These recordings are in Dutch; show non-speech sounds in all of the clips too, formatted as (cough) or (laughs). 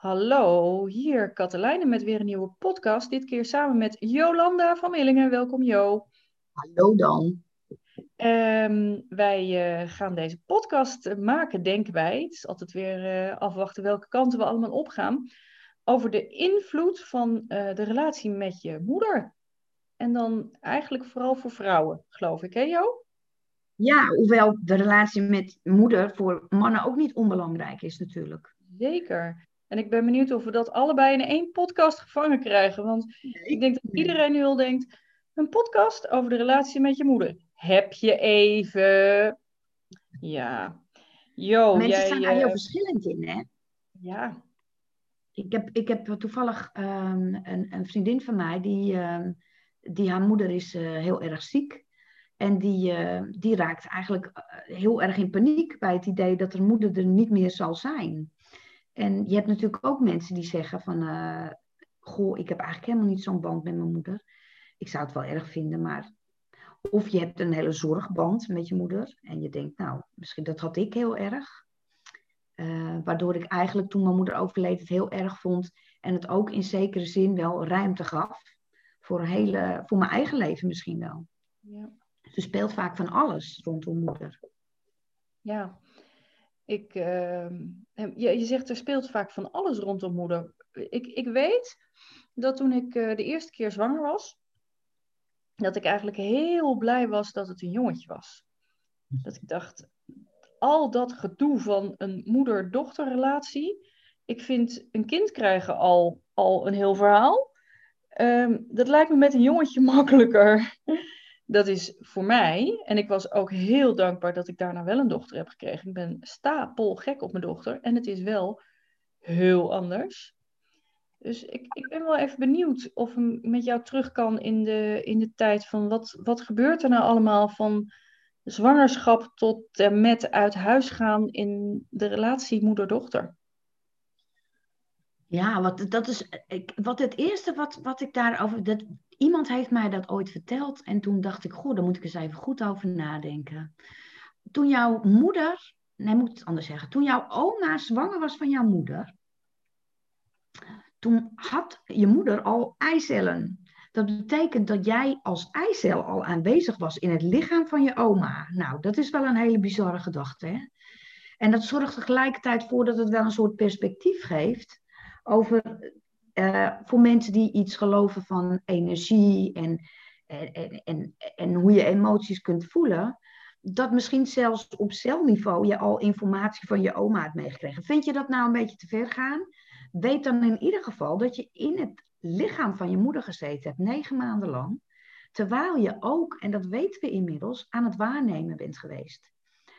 Hallo, hier Katelijne met weer een nieuwe podcast. Dit keer samen met Jolanda van Millingen. Welkom Jo. Hallo dan. Ehm, wij uh, gaan deze podcast maken, denken wij. Het is altijd weer uh, afwachten welke kanten we allemaal opgaan. Over de invloed van uh, de relatie met je moeder. En dan eigenlijk vooral voor vrouwen, geloof ik, hè Jo? Ja, hoewel de relatie met moeder voor mannen ook niet onbelangrijk is natuurlijk. Zeker. En ik ben benieuwd of we dat allebei in één podcast gevangen krijgen. Want ik denk dat iedereen nu al denkt: een podcast over de relatie met je moeder. Heb je even? Ja. Yo, Mensen jij, zijn daar heel verschillend in, hè? Ja. Ik heb, ik heb toevallig um, een, een, vriendin van mij die, um, die haar moeder is uh, heel erg ziek. En die, uh, die raakt eigenlijk heel erg in paniek bij het idee dat haar moeder er niet meer zal zijn. En je hebt natuurlijk ook mensen die zeggen van, uh, goh, ik heb eigenlijk helemaal niet zo'n band met mijn moeder. Ik zou het wel erg vinden, maar... Of je hebt een hele zorgband met je moeder en je denkt, nou, misschien dat had ik heel erg. Uh, waardoor ik eigenlijk toen mijn moeder overleed het heel erg vond en het ook in zekere zin wel ruimte gaf. Voor, hele, voor mijn eigen leven misschien wel. Ja. Dus er speelt vaak van alles rondom moeder. Ja, ik, uh, je, je zegt er speelt vaak van alles rondom moeder. Ik, ik weet dat toen ik uh, de eerste keer zwanger was, dat ik eigenlijk heel blij was dat het een jongetje was. Dat ik dacht, al dat gedoe van een moeder-dochterrelatie, ik vind een kind krijgen al, al een heel verhaal. Um, dat lijkt me met een jongetje (laughs) makkelijker dat is voor mij, en ik was ook heel dankbaar dat ik daarna wel een dochter heb gekregen. Ik ben stapel gek op mijn dochter en het is wel heel anders. Dus ik, ik ben wel even benieuwd of ik met jou terug kan in de, in de tijd van wat, wat gebeurt er nou allemaal van zwangerschap tot en met uit huis gaan in de relatie moeder-dochter? Ja, wat, dat is, ik, wat het eerste wat, wat ik daarover. Dat, iemand heeft mij dat ooit verteld. En toen dacht ik, goh, daar moet ik eens even goed over nadenken. Toen jouw moeder. Nee, moet het anders zeggen. Toen jouw oma zwanger was van jouw moeder. Toen had je moeder al eicellen. Dat betekent dat jij als eicel al aanwezig was in het lichaam van je oma. Nou, dat is wel een hele bizarre gedachte. Hè? En dat zorgt tegelijkertijd voor dat het wel een soort perspectief geeft over uh, voor mensen die iets geloven van energie en, en, en, en hoe je emoties kunt voelen, dat misschien zelfs op celniveau je al informatie van je oma hebt meegekregen. Vind je dat nou een beetje te ver gaan? Weet dan in ieder geval dat je in het lichaam van je moeder gezeten hebt, negen maanden lang, terwijl je ook, en dat weten we inmiddels, aan het waarnemen bent geweest.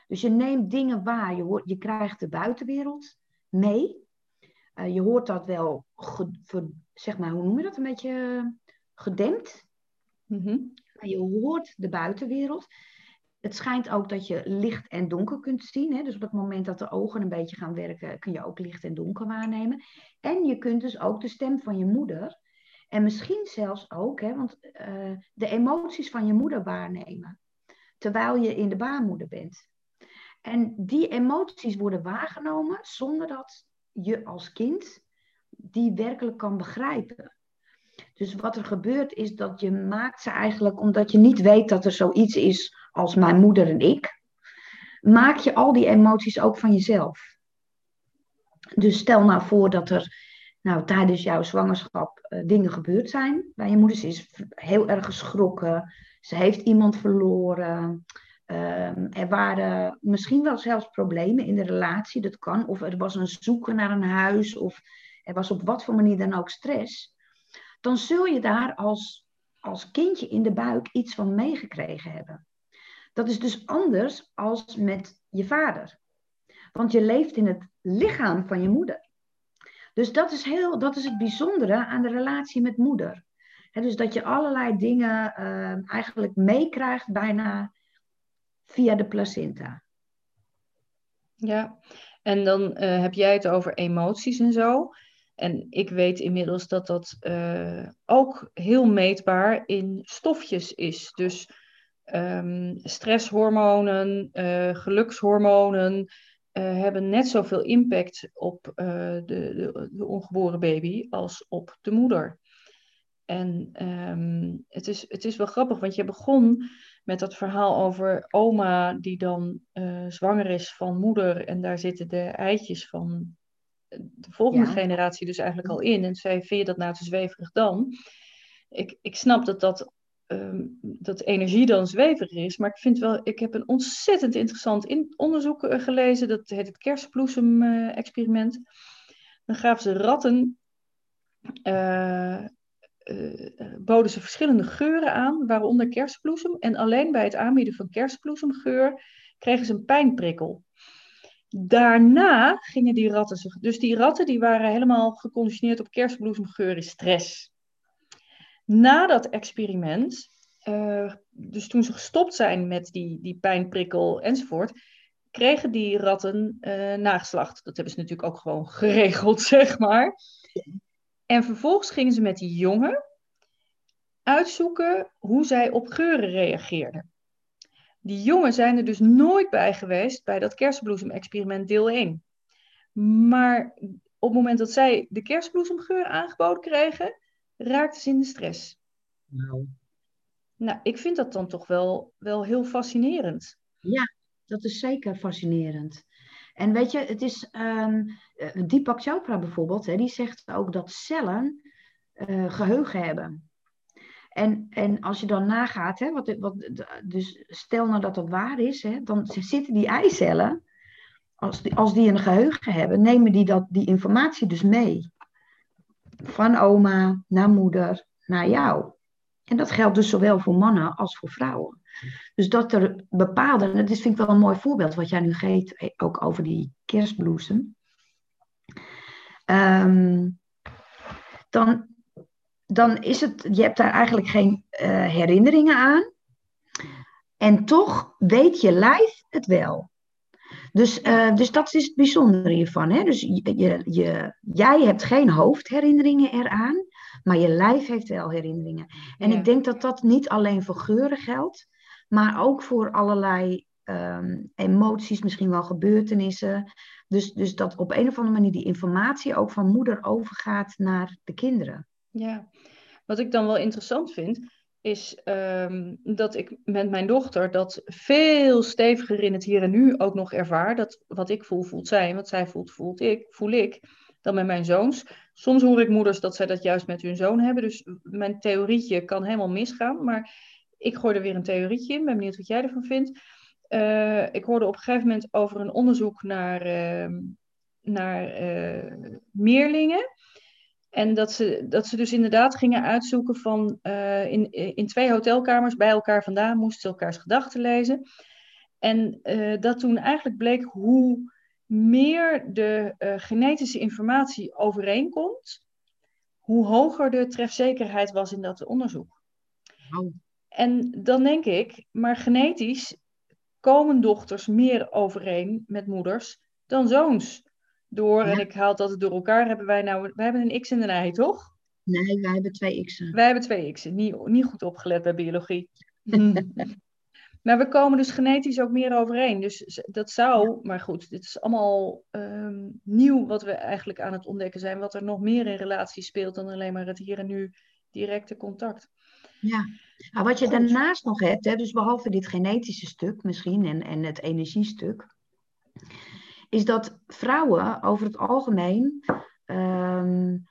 Dus je neemt dingen waar, je, hoort, je krijgt de buitenwereld mee, uh, je hoort dat wel, zeg maar, hoe noem je dat, een beetje gedempt. Mm Je hoort de buitenwereld. Het schijnt ook dat je licht en donker kunt zien. Hè? Dus op het moment dat de ogen een beetje gaan werken, kun je ook licht en donker waarnemen. En je kunt dus ook de stem van je moeder. En misschien zelfs ook, hè, want uh, de emoties van je moeder waarnemen. Terwijl je in de baarmoeder bent. En die emoties worden waargenomen zonder dat je als kind die werkelijk kan begrijpen. Dus wat er gebeurt is dat je maakt ze eigenlijk, omdat je niet weet dat er zoiets is als mijn moeder en ik, maak je al die emoties ook van jezelf. Dus stel nou voor dat er nou, tijdens jouw zwangerschap uh, dingen gebeurd zijn bij je moeder. Ze is heel erg geschrokken. Ze heeft iemand verloren. Um, er waren misschien wel zelfs problemen in de relatie, dat kan. Of er was een zoeken naar een huis, of er was op wat voor manier dan ook stress. Dan zul je daar als, als kindje in de buik iets van meegekregen hebben. Dat is dus anders als met je vader. Want je leeft in het lichaam van je moeder. Dus dat is, heel, dat is het bijzondere aan de relatie met moeder. dus dat je allerlei dingen uh, eigenlijk meekrijgt bijna via de placenta. Ja, en dan uh, heb jij het over emoties en zo. En ik weet inmiddels dat dat uh, ook heel meetbaar in stofjes is. Dus um, stresshormonen, uh, gelukshormonen, hebben net zoveel impact op de, de, de, ongeboren baby als op de moeder. En ehm, het, is, het is wel grappig, want je begon met dat verhaal over oma die dan zwanger is van moeder en daar zitten de eitjes van de volgende generatie dus eigenlijk al in. En zei, vind je dat nou te zweverig dan? Ik, ik snap dat dat, um, dat energie dan zweverig is, maar ik vind wel, ik heb een ontzettend interessant in, onderzoek uh, gelezen, dat heet het kerstbloesem-experiment. Uh, dan gaven ze ratten, uh, boden ze verschillende geuren aan, waaronder kerstbloesem. En alleen bij het aanbieden van kerstbloesemgeur kregen ze een pijnprikkel. Daarna gingen die ratten zich. Dus die ratten die waren helemaal geconditioneerd op kerstbloesemgeur en stress. Na dat experiment, uh, dus toen ze gestopt zijn met die, die pijnprikkel enzovoort, kregen die ratten uh, nageslacht. Dat hebben ze natuurlijk ook gewoon geregeld, (laughs) zeg maar. En vervolgens gingen ze met die jongen uitzoeken hoe zij op geuren reageerden. Die jongen zijn er dus nooit bij geweest bij dat kerstbloesem-experiment deel 1. Maar op het moment dat zij de kerstbloesemgeur aangeboden kregen, raakten ze in de stress. Nou. Nou, ik vind dat dan toch wel, wel heel fascinerend. Ja, dat is zeker fascinerend. En weet je, het is um, Deepak Chopra bijvoorbeeld, hè, die zegt ook dat cellen uh, geheugen hebben. En, en als je dan nagaat, hè, wat, wat, dus stel nou dat dat waar is, hè, dan zitten die eicellen, als die, als die een geheugen hebben, nemen die dat, die informatie dus mee. Van oma naar moeder naar jou. En dat geldt dus zowel voor mannen als voor vrouwen. Dus dat er bepaalde, en dat is, vind ik wel een mooi voorbeeld wat jij nu geeft, eh, ook over die kerstbloesem. Um, dan, dan is het, je hebt daar eigenlijk geen uh, herinneringen aan. En toch weet je lijf het wel. Dus, uh, dus dat is het bijzondere hiervan. Hè? Dus je, je, je, jij hebt geen hoofdherinneringen eraan, maar je lijf heeft wel herinneringen. En ja. ik denk dat dat niet alleen voor geuren geldt, maar ook voor allerlei um, emoties, misschien wel gebeurtenissen. Dus, dus dat op een of andere manier die informatie ook van moeder overgaat naar de kinderen. Ja, wat ik dan wel interessant vind, is um, dat ik met mijn dochter dat veel steviger in het hier en nu ook nog ervaar. Dat wat ik voel, voelt zij. Wat zij voelt, voelt ik, voel ik. Dan met mijn zoons. Soms hoor ik moeders dat zij dat juist met hun zoon hebben. Dus mijn theorietje kan helemaal misgaan. Maar ik gooi er weer een theorietje in. Ben benieuwd wat jij ervan vindt. Uh, ik hoorde op een gegeven moment over een onderzoek naar, uh, naar uh, meerlingen. En dat ze, dat ze dus inderdaad gingen uitzoeken van uh, in, in twee hotelkamers bij elkaar vandaan moesten ze elkaars gedachten lezen. En dat toen eigenlijk bleek hoe meer de genetische informatie overeenkomt, hoe hoger de trefzekerheid was in dat onderzoek. Oh. En dan denk ik, maar genetisch komen dochters meer overeen met moeders dan zoons door, en ik haal dat door elkaar, hebben wij nou, wij hebben een x en een y, toch? Nee, wij hebben twee x'en. Wij hebben twee x'en, niet, niet goed opgelet bij biologie. (laughs) maar we komen dus genetisch ook meer overeen. Dus dat zou, maar goed, dit is allemaal um, nieuw wat we eigenlijk aan het ontdekken zijn. Wat er nog meer in relatie speelt dan alleen maar het hier en nu directe contact. Ja, nou, wat je daarnaast nog hebt, hè, dus behalve dit genetische stuk misschien en, en het energiestuk is dat vrouwen over het algemeen, um,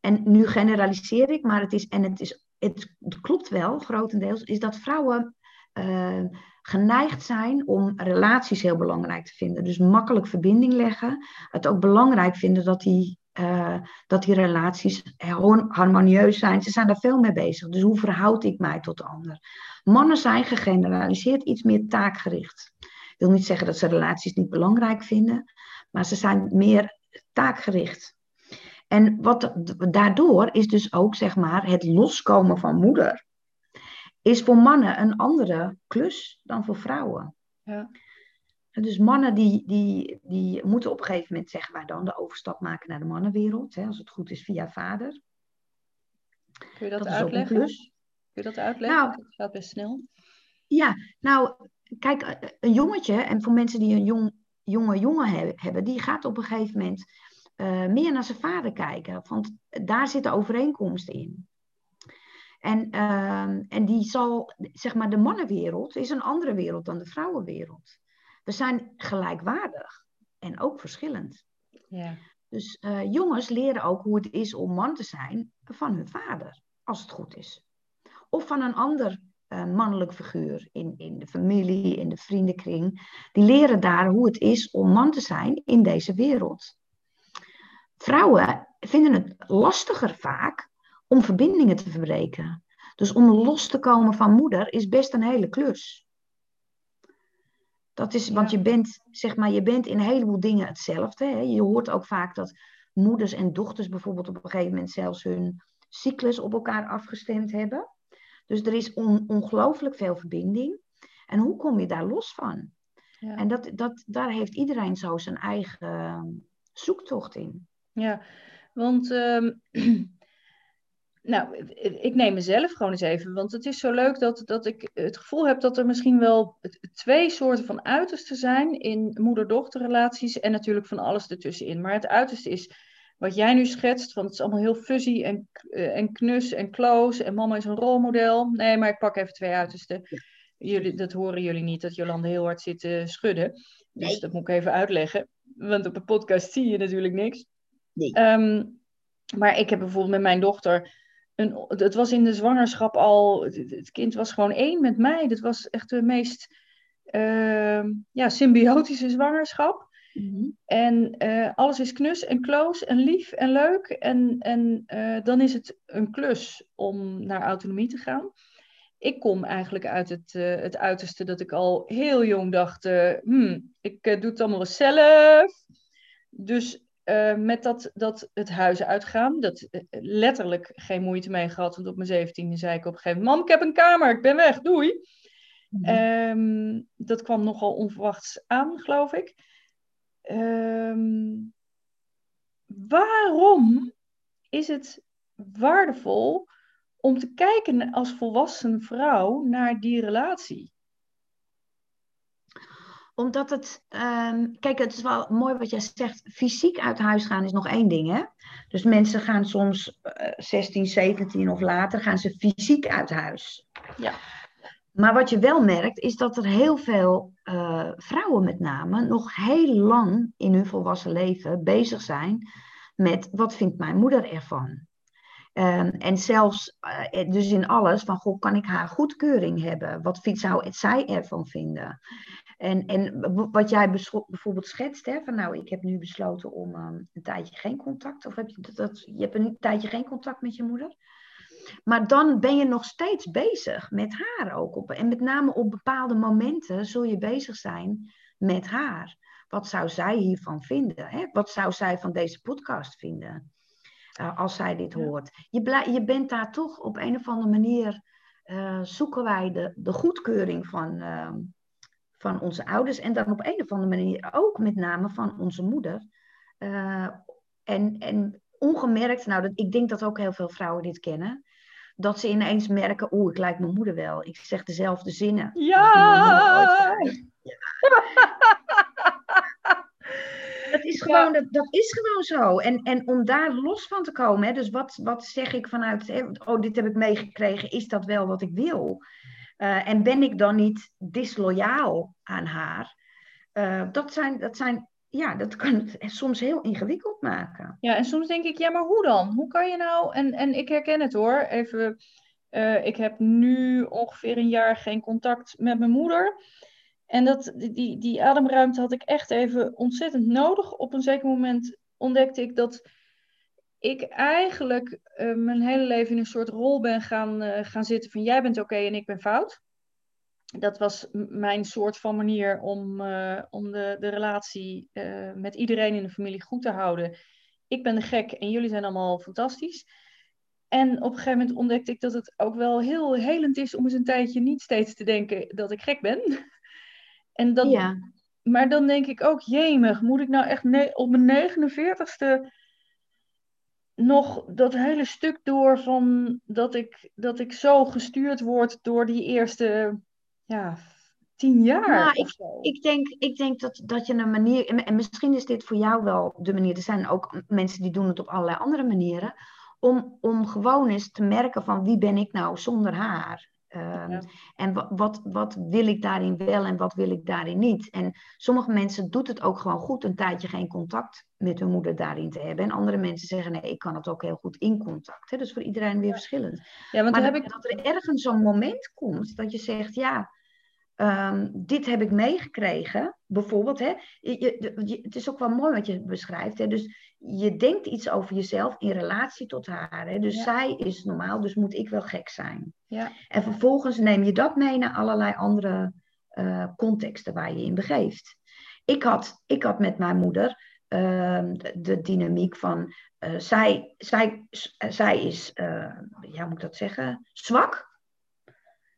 en nu generaliseer ik, maar het is, en het, is, het, het klopt wel grotendeels, is dat vrouwen uh, geneigd zijn om relaties heel belangrijk te vinden. Dus makkelijk verbinding leggen. Het ook belangrijk vinden dat die, uh, dat die relaties harmonieus zijn. Ze zijn daar veel mee bezig. Dus hoe verhoud ik mij tot de ander? Mannen zijn gegeneraliseerd iets meer taakgericht wil niet zeggen dat ze relaties niet belangrijk vinden, maar ze zijn meer taakgericht. En wat daardoor is dus ook zeg maar het loskomen van moeder. Is voor mannen een andere klus dan voor vrouwen. Ja. Dus mannen die, die, die moeten op een gegeven moment, zeggen wij dan, de overstap maken naar de mannenwereld. Hè, als het goed is via vader. Kun je dat, dat uitleggen? Kun je dat uitleggen? Nou, dat gaat best snel. Ja, nou, kijk, een jongetje, en voor mensen die een jong jonge jongen hebben, die gaat op een gegeven moment uh, meer naar zijn vader kijken. Want daar zitten overeenkomsten in. En, uh, en die zal, zeg maar, de mannenwereld is een andere wereld dan de vrouwenwereld. We zijn gelijkwaardig en ook verschillend. Ja. Dus uh, jongens leren ook hoe het is om man te zijn van hun vader, als het goed is. Of van een ander uh, mannelijk figuur in, in de familie, in de vriendenkring. Die leren daar hoe het is om man te zijn in deze wereld. Vrouwen vinden het lastiger vaak om verbindingen te verbreken. Dus om los te komen van moeder is best een hele klus. Dat is, want je bent, zeg maar, je bent in een heleboel dingen hetzelfde. Hè? Je hoort ook vaak dat moeders en dochters bijvoorbeeld op een gegeven moment zelfs hun cyclus op elkaar afgestemd hebben. Dus er is on, ongelooflijk veel verbinding. En hoe kom je daar los van? Ja. En dat, dat, daar heeft iedereen zo zijn eigen zoektocht in. Ja, want ehm, (clears throat) nou, ik neem mezelf gewoon eens even, want het is zo leuk dat, dat ik het gevoel heb dat er misschien wel twee soorten van uitersten zijn in moeder-dochterrelaties en natuurlijk van alles ertussenin. Maar het uiterste is wat jij nu schetst, want het is allemaal heel fuzzy en, eh, en knus en close en mama is een rolmodel. Nee, maar ik pak even twee uitersten. Jullie, dat horen jullie niet, dat Jolande heel hard zit te schudden. Dus nee. dat moet ik even uitleggen, want op een podcast zie je natuurlijk niks. Nee. Ehm, maar ik heb bijvoorbeeld met mijn dochter een, het was in de zwangerschap al, het, kind was gewoon één met mij. Dat was echt de meest uh, ja, symbiotische zwangerschap. Mhm. En uh, alles is knus en close en lief en leuk. En, en uh, dan is het een klus om naar autonomie te gaan. Ik kom eigenlijk uit het, uh, het uiterste dat ik al heel jong dacht: hmm, ik doe het allemaal zelf. Dus uh, met dat, dat het huis uitgaan. Dat uh, letterlijk geen moeite mee gehad. Want op mijn zeventiende zei ik op een gegeven moment: Mam, ik heb een kamer, ik ben weg, doei. Mm um, dat kwam nogal onverwachts aan, geloof ik. Um, waarom is het waardevol om te kijken als volwassen vrouw naar die relatie? Omdat het, um, kijk, het is wel mooi wat jij zegt. Fysiek uit huis gaan is nog één ding, hè? Dus mensen gaan soms uh, 16, 17 of later gaan ze fysiek uit huis. Ja. Maar wat je wel merkt, is dat er heel veel uh, vrouwen met name nog heel lang in hun volwassen leven bezig zijn met wat vindt mijn moeder ervan? Um, en zelfs, uh, dus in alles, van goh, kan ik haar goedkeuring hebben? Wat vindt, zou zij ervan vinden? En, en wat jij bijvoorbeeld schetst, hè, van nou, ik heb nu besloten om um, een tijdje geen contact, of heb je dat, je hebt een tijdje geen contact met je moeder. Maar dan ben je nog steeds bezig met haar ook. Op, en met name op bepaalde momenten zul je bezig zijn met haar. Wat zou zij hiervan vinden? Hè? Wat zou zij van deze podcast vinden? Uh, als zij dit hoort. Je, blij, je bent daar toch op een of andere manier. Uh, zoeken wij de, de goedkeuring van, uh, van onze ouders en dan op een of andere manier ook met name van onze moeder. Uh, en, en ongemerkt, nou, dat, ik denk dat ook heel veel vrouwen dit kennen, dat ze ineens merken, oeh, ik lijk mijn moeder wel. Ik zeg dezelfde zinnen. Ja! Dat (laughs) is gewoon, dat, dat is gewoon zo. En, en om daar los van te komen, hè, dus wat, wat zeg ik vanuit, hè, oh, dit heb ik meegekregen, is dat wel wat ik wil? Uh, en ben ik dan niet disloyaal aan haar? Uh, dat, zijn, dat zijn, ja, dat kan het soms heel ingewikkeld maken. Ja, en soms denk ik, ja, maar hoe dan? Hoe kan je nou, en, en ik herken het hoor, even, uh, ik heb nu ongeveer een jaar geen contact met mijn moeder. En dat, die, die ademruimte had ik echt even ontzettend nodig. Op een zeker moment ontdekte ik dat ik eigenlijk uh, mijn hele leven in een soort rol ben gaan, uh, gaan zitten van jij bent oké okay en ik ben fout. Dat was mijn soort van manier om, uh, om de, de relatie met iedereen in de familie goed te houden. Ik ben de gek en jullie zijn allemaal fantastisch. En op een gegeven moment ontdekte ik dat het ook wel heel helend is om eens een tijdje niet steeds te denken dat ik gek ben. (laughs) en dat, ja. Maar dan denk ik ook, jemig, moet ik nou echt op mijn 49ste nog dat hele stuk door van dat ik, dat ik zo gestuurd word door die eerste ja, tien jaar. Nou, ik, ik denk, ik denk dat, dat je een manier, en- en misschien is dit voor jou wel de manier, er zijn ook mensen die doen het op allerlei andere manieren, om, om gewoon eens te merken van wie ben ik nou zonder haar? Ehm, Ja. En wat, wat, wat wil ik daarin wel en wat wil ik daarin niet? En sommige mensen doet het ook gewoon goed een tijdje geen contact met hun moeder daarin te hebben. En andere mensen zeggen nee, ik kan het ook heel goed in contact. Hè? Dus voor iedereen weer verschillend. ja, want Maar dat, heb ik... dat er ergens zo'n moment komt dat je zegt, ja, ehm, dit heb ik meegekregen. Bijvoorbeeld, hè, je, het is ook wel mooi wat je beschrijft. Hè, dus je denkt iets over jezelf in relatie tot haar. Hè, dus Ja. zij is normaal, dus moet ik wel gek zijn. Ja, En vervolgens neem je dat mee naar allerlei andere eh, contexten waar je in begeeft. Ik had, ik had met mijn moeder ehm, de, de dynamiek van eh, zij, zij, zij is, eh, ja, moet ik dat zeggen, zwak.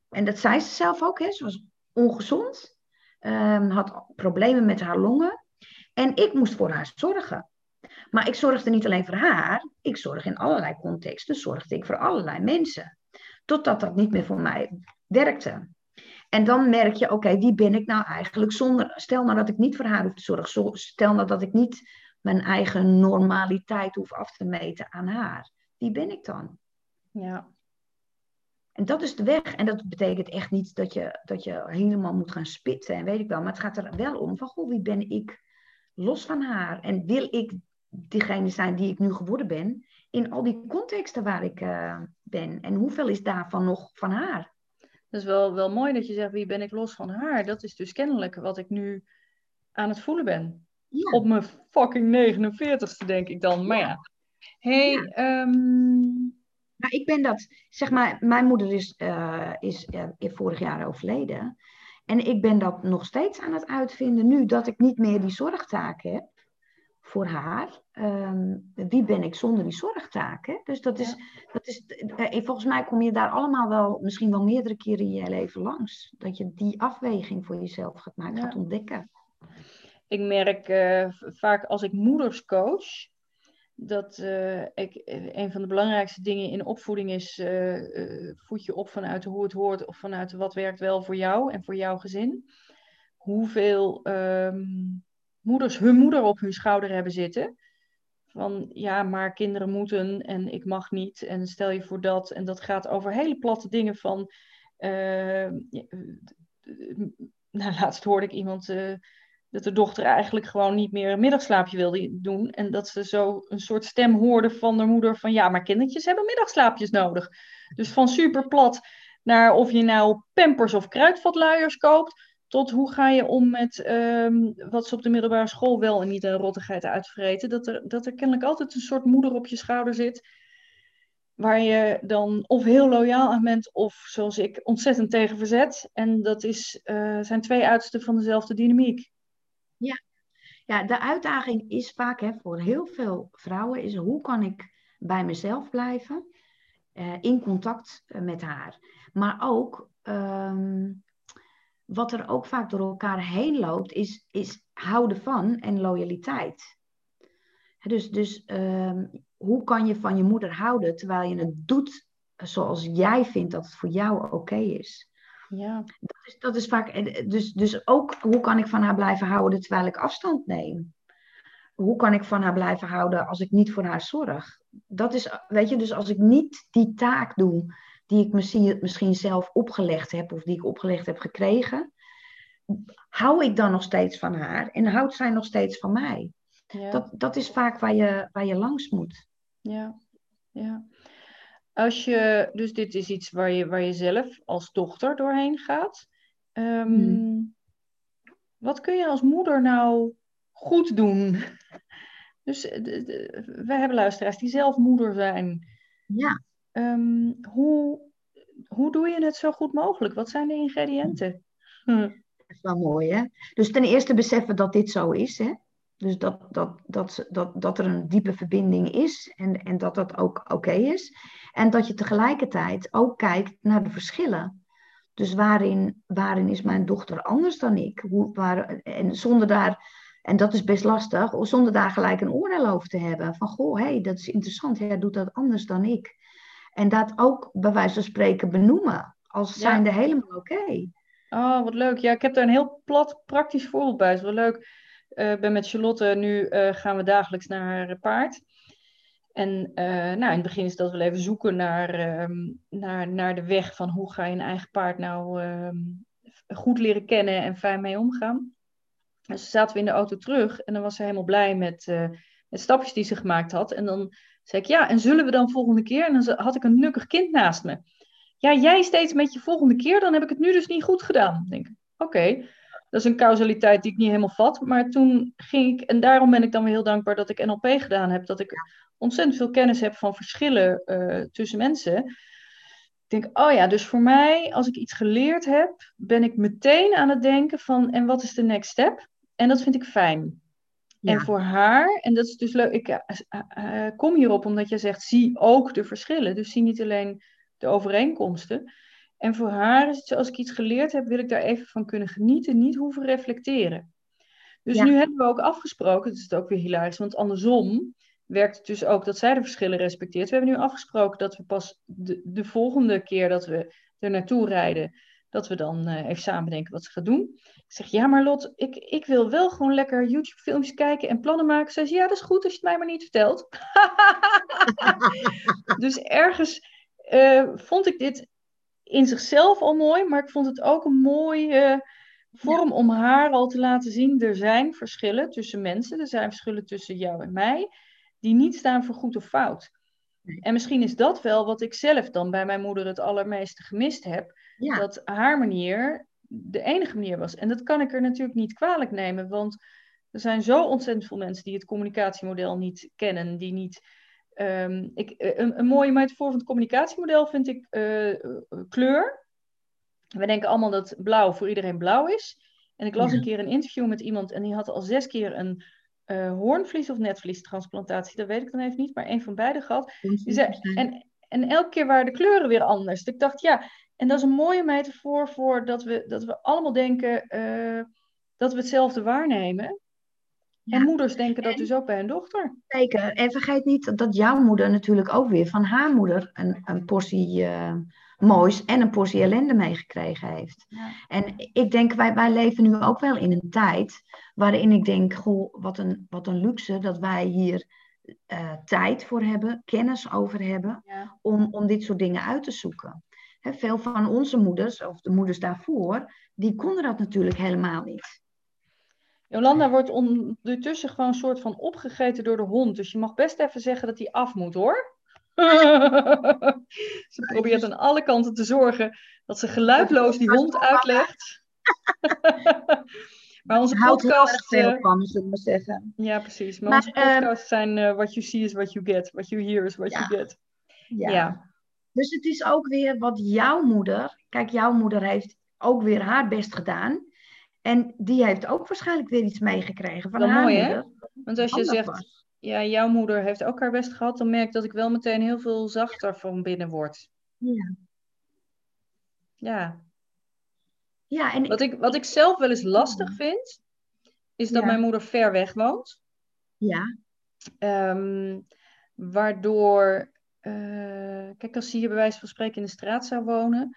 En dat zei ze zelf ook, hè. ze was ongezond, ehm, had problemen met haar longen. En ik moest voor haar zorgen. Maar ik zorgde niet alleen voor haar, ik zorgde in allerlei contexten, zorgde ik voor allerlei mensen. Totdat dat niet meer voor mij werkte. En dan merk je, oké, wie ben ik nou eigenlijk zonder... Stel nou dat ik niet voor haar hoef te zorgen. zo- Stel nou dat ik niet mijn eigen normaliteit hoef af te meten aan haar. Wie ben ik dan? ja, En dat is de weg. En dat betekent echt niet dat je, dat je helemaal moet gaan spitten en weet ik wel. Maar het gaat er wel om van, goh, wie ben ik los van haar? En wil ik diegene zijn die ik nu geworden ben in al die contexten waar ik eh, ben? En hoeveel is daarvan nog van haar? dat is wel, wel mooi dat je zegt, wie ben ik los van haar? Dat is dus kennelijk wat ik nu aan het voelen ben. Ja. Op mijn fucking 49ste, denk ik dan. Maar ja. hey, Ja. ehm, Maar ik ben dat, zeg maar, mijn moeder is, eh, is eh, vorig jaar overleden. En ik ben dat nog steeds aan het uitvinden nu dat ik niet meer die zorgtaken heb voor haar. Ehm, wie ben ik zonder die zorgtaken? Dus dat is, dat is eh, volgens mij kom je daar allemaal wel, misschien wel meerdere keren in je leven langs. Dat je die afweging voor jezelf gaat maken, Ja. gaat ontdekken. ik merk vaak als ik moeders coach, dat eh, ik, eh, een van de belangrijkste dingen in opvoeding is, eh, voed je op vanuit hoe het hoort of vanuit wat werkt wel voor jou en voor jouw gezin. Hoeveel ehm, moeders hun moeder op hun schouder hebben zitten. Van ja, maar kinderen moeten en ik mag niet en stel je voor dat. En dat gaat over hele platte dingen van. (laughs) nou, laatst hoorde ik iemand dat de dochter eigenlijk gewoon niet meer een middagslaapje wilde doen. En dat ze zo een soort stem hoorde van de moeder van ja, maar kindertjes hebben middagslaapjes nodig. Dus van super plat naar of je nou pampers of kruidvatluiers koopt. Tot hoe ga je om met ehm, wat ze op de middelbare school wel en niet een rottigheid uitvreten. Dat er, dat er kennelijk altijd een soort moeder op je schouder zit. Waar je dan of heel loyaal aan bent, of zoals ik, ontzettend tegen verzet. En dat is, eh, zijn twee uitersten van dezelfde dynamiek. Ja, de uitdaging is vaak hè, voor heel veel vrouwen is hoe kan ik bij mezelf blijven eh, in contact eh, met haar. Maar ook ehm, wat er ook vaak door elkaar heen loopt is, is houden van en loyaliteit. Dus, dus ehm, hoe kan je van je moeder houden terwijl je het doet zoals jij vindt dat het voor jou oké is? Ja, Dat is, dat is vaak, en, dus, dus ook hoe kan ik van haar blijven houden terwijl ik afstand neem? Hoe kan ik van haar blijven houden als ik niet voor haar zorg? Dat is, weet je, dus als ik niet die taak doe die ik misschien, misschien zelf opgelegd heb of die ik opgelegd heb gekregen, hou ik dan nog steeds van haar en houdt zij nog steeds van mij? ja, Dat, dat is vaak waar je, waar je langs moet. ja, ja. Als je, dus dit is iets waar je, waar je zelf als dochter doorheen gaat. Ehm, Hmm. Wat kun je als moeder nou goed doen? Dus eh, wij hebben luisteraars die zelf moeder zijn. Ja. Ehm, hoe, hoe doe je het zo goed mogelijk? Wat zijn de ingrediënten? Hm. Dat is wel mooi, hè? Dus ten eerste beseffen dat dit zo is, hè? Dus dat, dat, dat, dat, dat er een diepe verbinding is en, en dat dat ook oké is. En dat je tegelijkertijd ook kijkt naar de verschillen. Dus waarin, waarin is mijn dochter anders dan ik? Hoe, waar, en zonder daar, en dat is best lastig, zonder daar gelijk een oordeel over te hebben. Van goh, hé, hey, dat is interessant, jij doet dat anders dan ik. En dat ook bij wijze van spreken benoemen, als Ja. zijnde helemaal oké. Oh, wat leuk. Ja, ik heb daar een heel plat praktisch voorbeeld bij. Het is wel leuk. Eh, ik ben met Charlotte, nu uh, gaan we dagelijks naar haar paard. En uh, nou, in het begin is dat wel even zoeken naar, ehm, naar, naar de weg van hoe ga je een eigen paard nou ehm, goed leren kennen en fijn mee omgaan. Dus zaten we in de auto terug en dan was ze helemaal blij met, met stapjes die ze gemaakt had. En dan zei ik, ja, en zullen we dan volgende keer? En dan had ik een nukkig kind naast me. Ja, jij steeds met je volgende keer, dan heb ik het nu dus niet goed gedaan. denk oké, dat is een causaliteit die ik niet helemaal vat. Maar toen ging ik, en daarom ben ik dan weer heel dankbaar dat ik NLP gedaan heb, dat ik ontzettend veel kennis heb van verschillen uh, tussen mensen. Ik denk, oh ja, dus voor mij, als ik iets geleerd heb, ben ik meteen aan het denken van, en wat is de next step? En dat vind ik fijn. En voor haar, en dat is dus leuk, ik uh, kom hierop omdat je zegt, zie ook de verschillen. Dus zie niet alleen de overeenkomsten. En voor haar is het zo, als ik iets geleerd heb, wil ik daar even van kunnen genieten, niet hoeven reflecteren. Dus nu hebben we ook afgesproken, dat is het ook weer hilarisch, want andersom werkt het dus ook dat zij de verschillen respecteert. We hebben nu afgesproken dat we pas de, de volgende keer dat we er naartoe rijden, dat we dan uh, even samen bedenken wat ze gaat doen. Ik zeg, ja maar Lot, ik, ik wil wel gewoon lekker YouTube filmpjes kijken en plannen maken. Ze zegt, ja dat is goed als je het mij maar niet vertelt. (laughs) (laughs) dus ergens uh, vond ik dit in zichzelf al mooi, maar ik vond het ook een mooie vorm om haar al te laten zien. Er zijn verschillen tussen mensen, er zijn verschillen tussen jou en mij, die niet staan voor goed of fout. En misschien is dat wel wat ik zelf dan bij mijn moeder het allermeeste gemist heb. Dat haar manier de enige manier was. En dat kan ik er natuurlijk niet kwalijk nemen, want er zijn zo ontzettend veel mensen die het communicatiemodel niet kennen, die niet Um, ik, eh, een, een, mooie metafoor van het communicatiemodel vind ik uh, kleur. We denken allemaal dat blauw voor iedereen blauw is. En ik las een keer een interview met iemand en die had al zes keer een uh, hoornvlies of netvliestransplantatie, dat weet ik dan even niet, maar een van beide gehad. En, en elke keer waren de kleuren weer anders. Dus ik dacht, ja, en dat is een mooie metafoor voor dat we, dat we allemaal denken uh, dat we hetzelfde waarnemen. En moeders denken dat dus ook bij hun dochter. Zeker. En vergeet niet dat jouw moeder natuurlijk ook weer van haar moeder een, een portie uh, moois en een portie ellende meegekregen heeft. Ja. En ik denk, wij, wij leven nu ook wel in een tijd waarin ik denk, goh, wat een, wat een luxe dat wij hier uh, tijd voor hebben, kennis over hebben, ja. om, om dit soort dingen uit te zoeken. He, veel van onze moeders, of de moeders daarvoor, die konden dat natuurlijk helemaal niet. Jolanda wordt ondertussen gewoon een soort van opgegeten door de hond. Dus je mag best even zeggen dat hij af moet hoor. (laughs) ze probeert aan alle kanten te zorgen dat ze geluidloos die hond uitlegt. (laughs) maar onze podcast. veel eh, van, zullen we zeggen. Ja, precies. Maar, onze ehm, podcasts zijn uh, what you see is what you get. What you hear is what you get. Ja. ja. Dus het is ook weer wat jouw moeder. Kijk, jouw moeder heeft ook weer haar best gedaan. En die heeft ook waarschijnlijk weer iets meegekregen van haar mooi, moeder. Hè? Want als je zegt, ja, jouw moeder heeft ook haar best gehad, dan merk ik dat ik wel meteen heel veel zachter van binnen word. Ja. Ja. ja en wat, ik, wat ik zelf wel eens lastig vind, is dat mijn moeder ver weg woont. Ja. Um, waardoor, uh, kijk, als ze hier bij wijze van spreken in de straat zou wonen,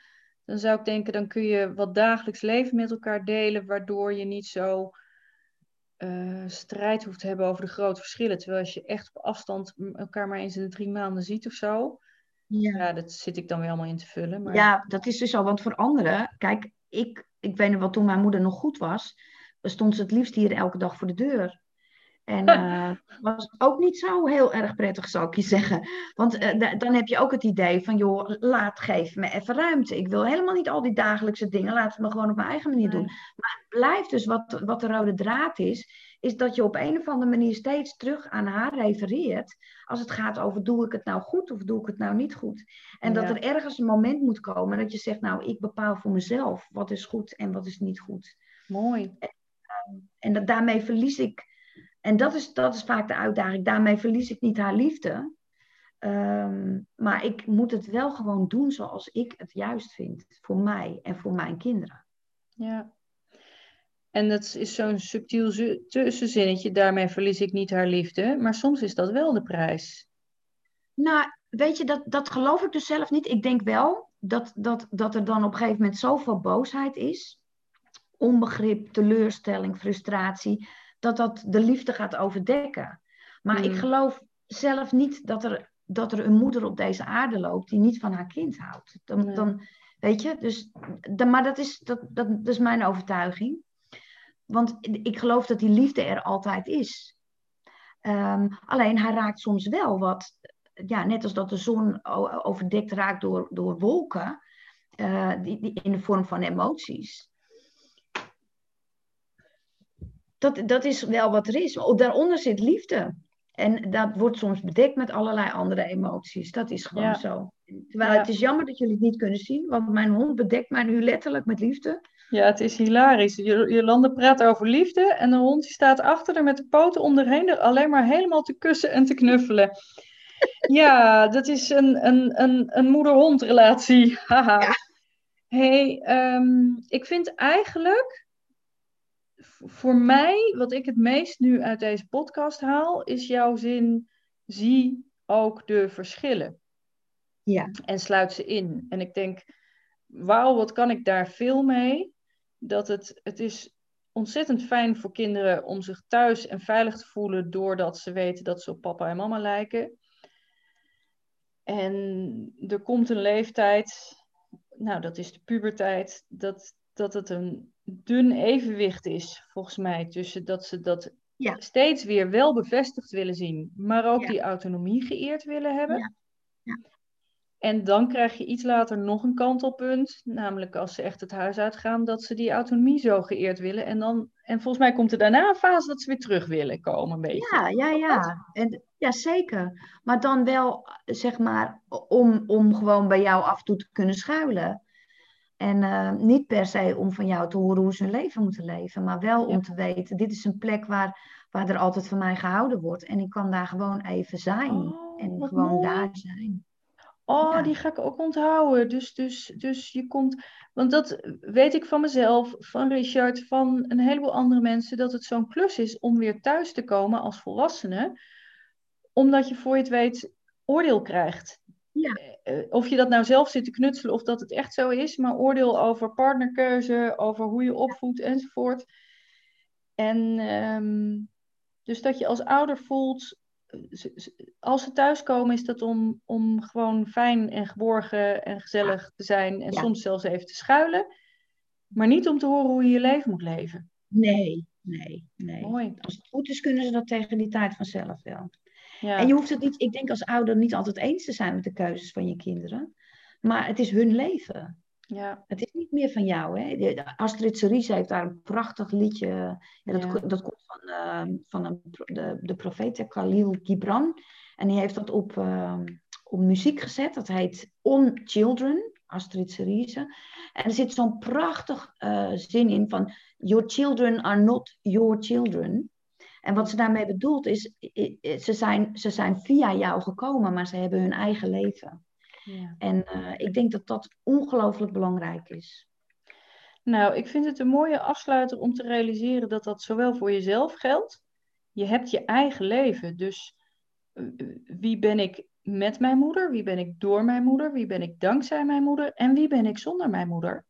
dan zou ik denken, dan kun je wat dagelijks leven met elkaar delen, waardoor je niet zo uh, strijd hoeft te hebben over de grote verschillen. Terwijl als je echt op afstand elkaar maar eens in de drie maanden ziet of zo, ja, ja dat zit ik dan weer allemaal in te vullen. Maar... Ja, dat is dus al, want voor anderen, kijk, ik, ik weet nog wel, toen mijn moeder nog goed was, stond ze het liefst hier elke dag voor de deur. En uh, (laughs) was ook niet zo heel erg prettig, zou ik je zeggen. Want uh, dan heb je ook het idee van, joh, laat, geef me even ruimte. Ik wil helemaal niet al die dagelijkse dingen, laat het me gewoon op mijn eigen manier doen. Maar het blijft dus, wat, wat de rode draad is, is dat je op een of andere manier steeds terug aan haar refereert. Als het gaat over, doe ik het nou goed of doe ik het nou niet goed? En dat er ergens een moment moet komen dat je zegt, nou, ik bepaal voor mezelf wat is goed en wat is niet goed. Mooi. En, en dat, daarmee verlies ik en dat is, dat is vaak de uitdaging. Daarmee verlies ik niet haar liefde. Um, maar ik moet het wel gewoon doen zoals ik het juist vind. Voor mij en voor mijn kinderen. Ja. En dat is zo'n subtiel tussenzinnetje. Daarmee verlies ik niet haar liefde. Maar soms is dat wel de prijs. Nou, weet je, dat, dat geloof ik dus zelf niet. Ik denk wel dat, dat, dat er dan op een gegeven moment zoveel boosheid is. onbegrip, teleurstelling, frustratie, dat dat de liefde gaat overdekken. Maar ik Mm. geloof zelf niet dat er, dat er een moeder op deze aarde loopt die niet van haar kind houdt. Dan, Nee. dan, weet je, dus, dan, maar dat is, dat, dat, dat is mijn overtuiging. Want ik geloof dat die liefde er altijd is. Ehm, alleen hij raakt soms wel wat, ja, net als dat de zon overdekt raakt door, door wolken, eh, die, die, in de vorm van emoties. Dat, dat is wel wat er is. Maar Daaronder zit liefde. En dat wordt soms bedekt met allerlei andere emoties. Dat is gewoon Ja. zo. Terwijl Ja. het is jammer dat jullie het niet kunnen zien, want mijn hond bedekt mij nu letterlijk met liefde. Ja, het is hilarisch. Jo- Jolande praat over liefde en de hond die staat achter haar met de poten om erheen, er alleen maar helemaal te kussen en te knuffelen. (laughs) Ja, dat is een, een, een, een moeder-hond relatie. (laughs) Haha. Ja. Hey, ehm, ik vind eigenlijk voor mij, wat ik het meest nu uit deze podcast haal, is jouw zin: zie ook de verschillen Ja, en sluit ze in. En ik denk, wauw, wat kan ik daar veel mee? Dat het, het is ontzettend fijn voor kinderen om zich thuis en veilig te voelen doordat ze weten dat ze op papa en mama lijken. En er komt een leeftijd, nou dat is de puberteit, dat, dat het een dun evenwicht is, volgens mij, tussen dat ze dat Ja. steeds weer wel bevestigd willen zien, maar ook Ja. die autonomie geëerd willen hebben. Ja. Ja. En dan krijg je iets later nog een kantelpunt, namelijk als ze echt het huis uitgaan, dat ze die autonomie zo geëerd willen. En, dan, en volgens mij komt er daarna een fase dat ze weer terug willen komen, een beetje. ja, ja, ja. En, ja, zeker. Maar dan wel, zeg maar, om, om gewoon bij jou af en toe te kunnen schuilen. En eh, niet per se om van jou te horen hoe ze hun leven moeten leven, maar wel om Ja. te weten, dit is een plek waar, waar er altijd van mij gehouden wordt. En ik kan daar gewoon even zijn. Oh, en gewoon mooi. daar zijn. Oh, Ja. die ga ik ook onthouden. Dus, dus, dus je komt. Want dat weet ik van mezelf, van Richard, van een heleboel andere mensen, dat het zo'n klus is om weer thuis te komen als volwassene. Omdat je voor je het weet oordeel krijgt. Ja. Eh, Of je dat nou zelf zit te knutselen of dat het echt zo is, maar oordeel over partnerkeuze, over hoe je opvoedt enzovoort. En ehm, dus dat je als ouder voelt, eh, als ze thuiskomen, is dat om, om gewoon fijn en geborgen en gezellig te zijn en Ja. soms zelfs even te schuilen. Maar niet om te horen hoe je je leven moet leven. Nee, nee, nee. Mooi. Als het goed is, kunnen ze dat tegen die tijd vanzelf wel. Ja. En je hoeft het niet, ik denk als ouder niet altijd eens te zijn met de keuzes van je kinderen. Maar het is hun leven. ja. Het is niet meer van jou. Hè? Astrid Cerise heeft daar een prachtig liedje. Ja, dat, Ja. dat komt van, eh, van een, de, de profeet Khalil Gibran. En die heeft dat op, eh, op muziek gezet. Dat heet On Children, Astrid Cerise. En er zit zo'n prachtig eh, zin in van... Your children are not your children. En wat ze daarmee bedoelt is... Ze zijn, ze zijn via jou gekomen, maar ze hebben hun eigen leven. ja. En eh, ik denk dat dat ongelooflijk belangrijk is. Nou, ik vind het een mooie afsluiter om te realiseren dat dat zowel voor jezelf geldt. Je hebt je eigen leven. Dus eh, wie ben ik met mijn moeder? Wie ben ik door mijn moeder? Wie ben ik dankzij mijn moeder? En wie ben ik zonder mijn moeder?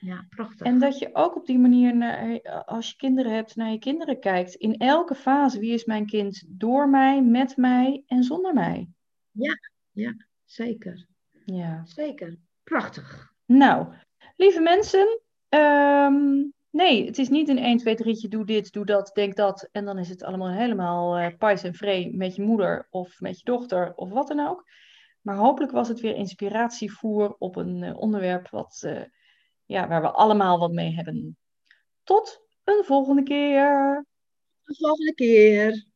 Ja, prachtig. En dat je ook op die manier, naar, als je kinderen hebt, naar je kinderen kijkt. In elke fase, wie is mijn kind door mij, met mij en zonder mij? Zeker, Ja. zeker. Prachtig. Nou, lieve mensen, ehm, nee, het is niet een 1, 2, 3, doe dit, doe dat, denk dat. En dan is het allemaal helemaal eh pais en vree met je moeder of met je dochter of wat dan ook. Maar hopelijk was het weer inspiratievoer op een eh, onderwerp wat, eh, ja, waar we allemaal wat mee hebben. Tot een volgende keer. Tot de volgende keer.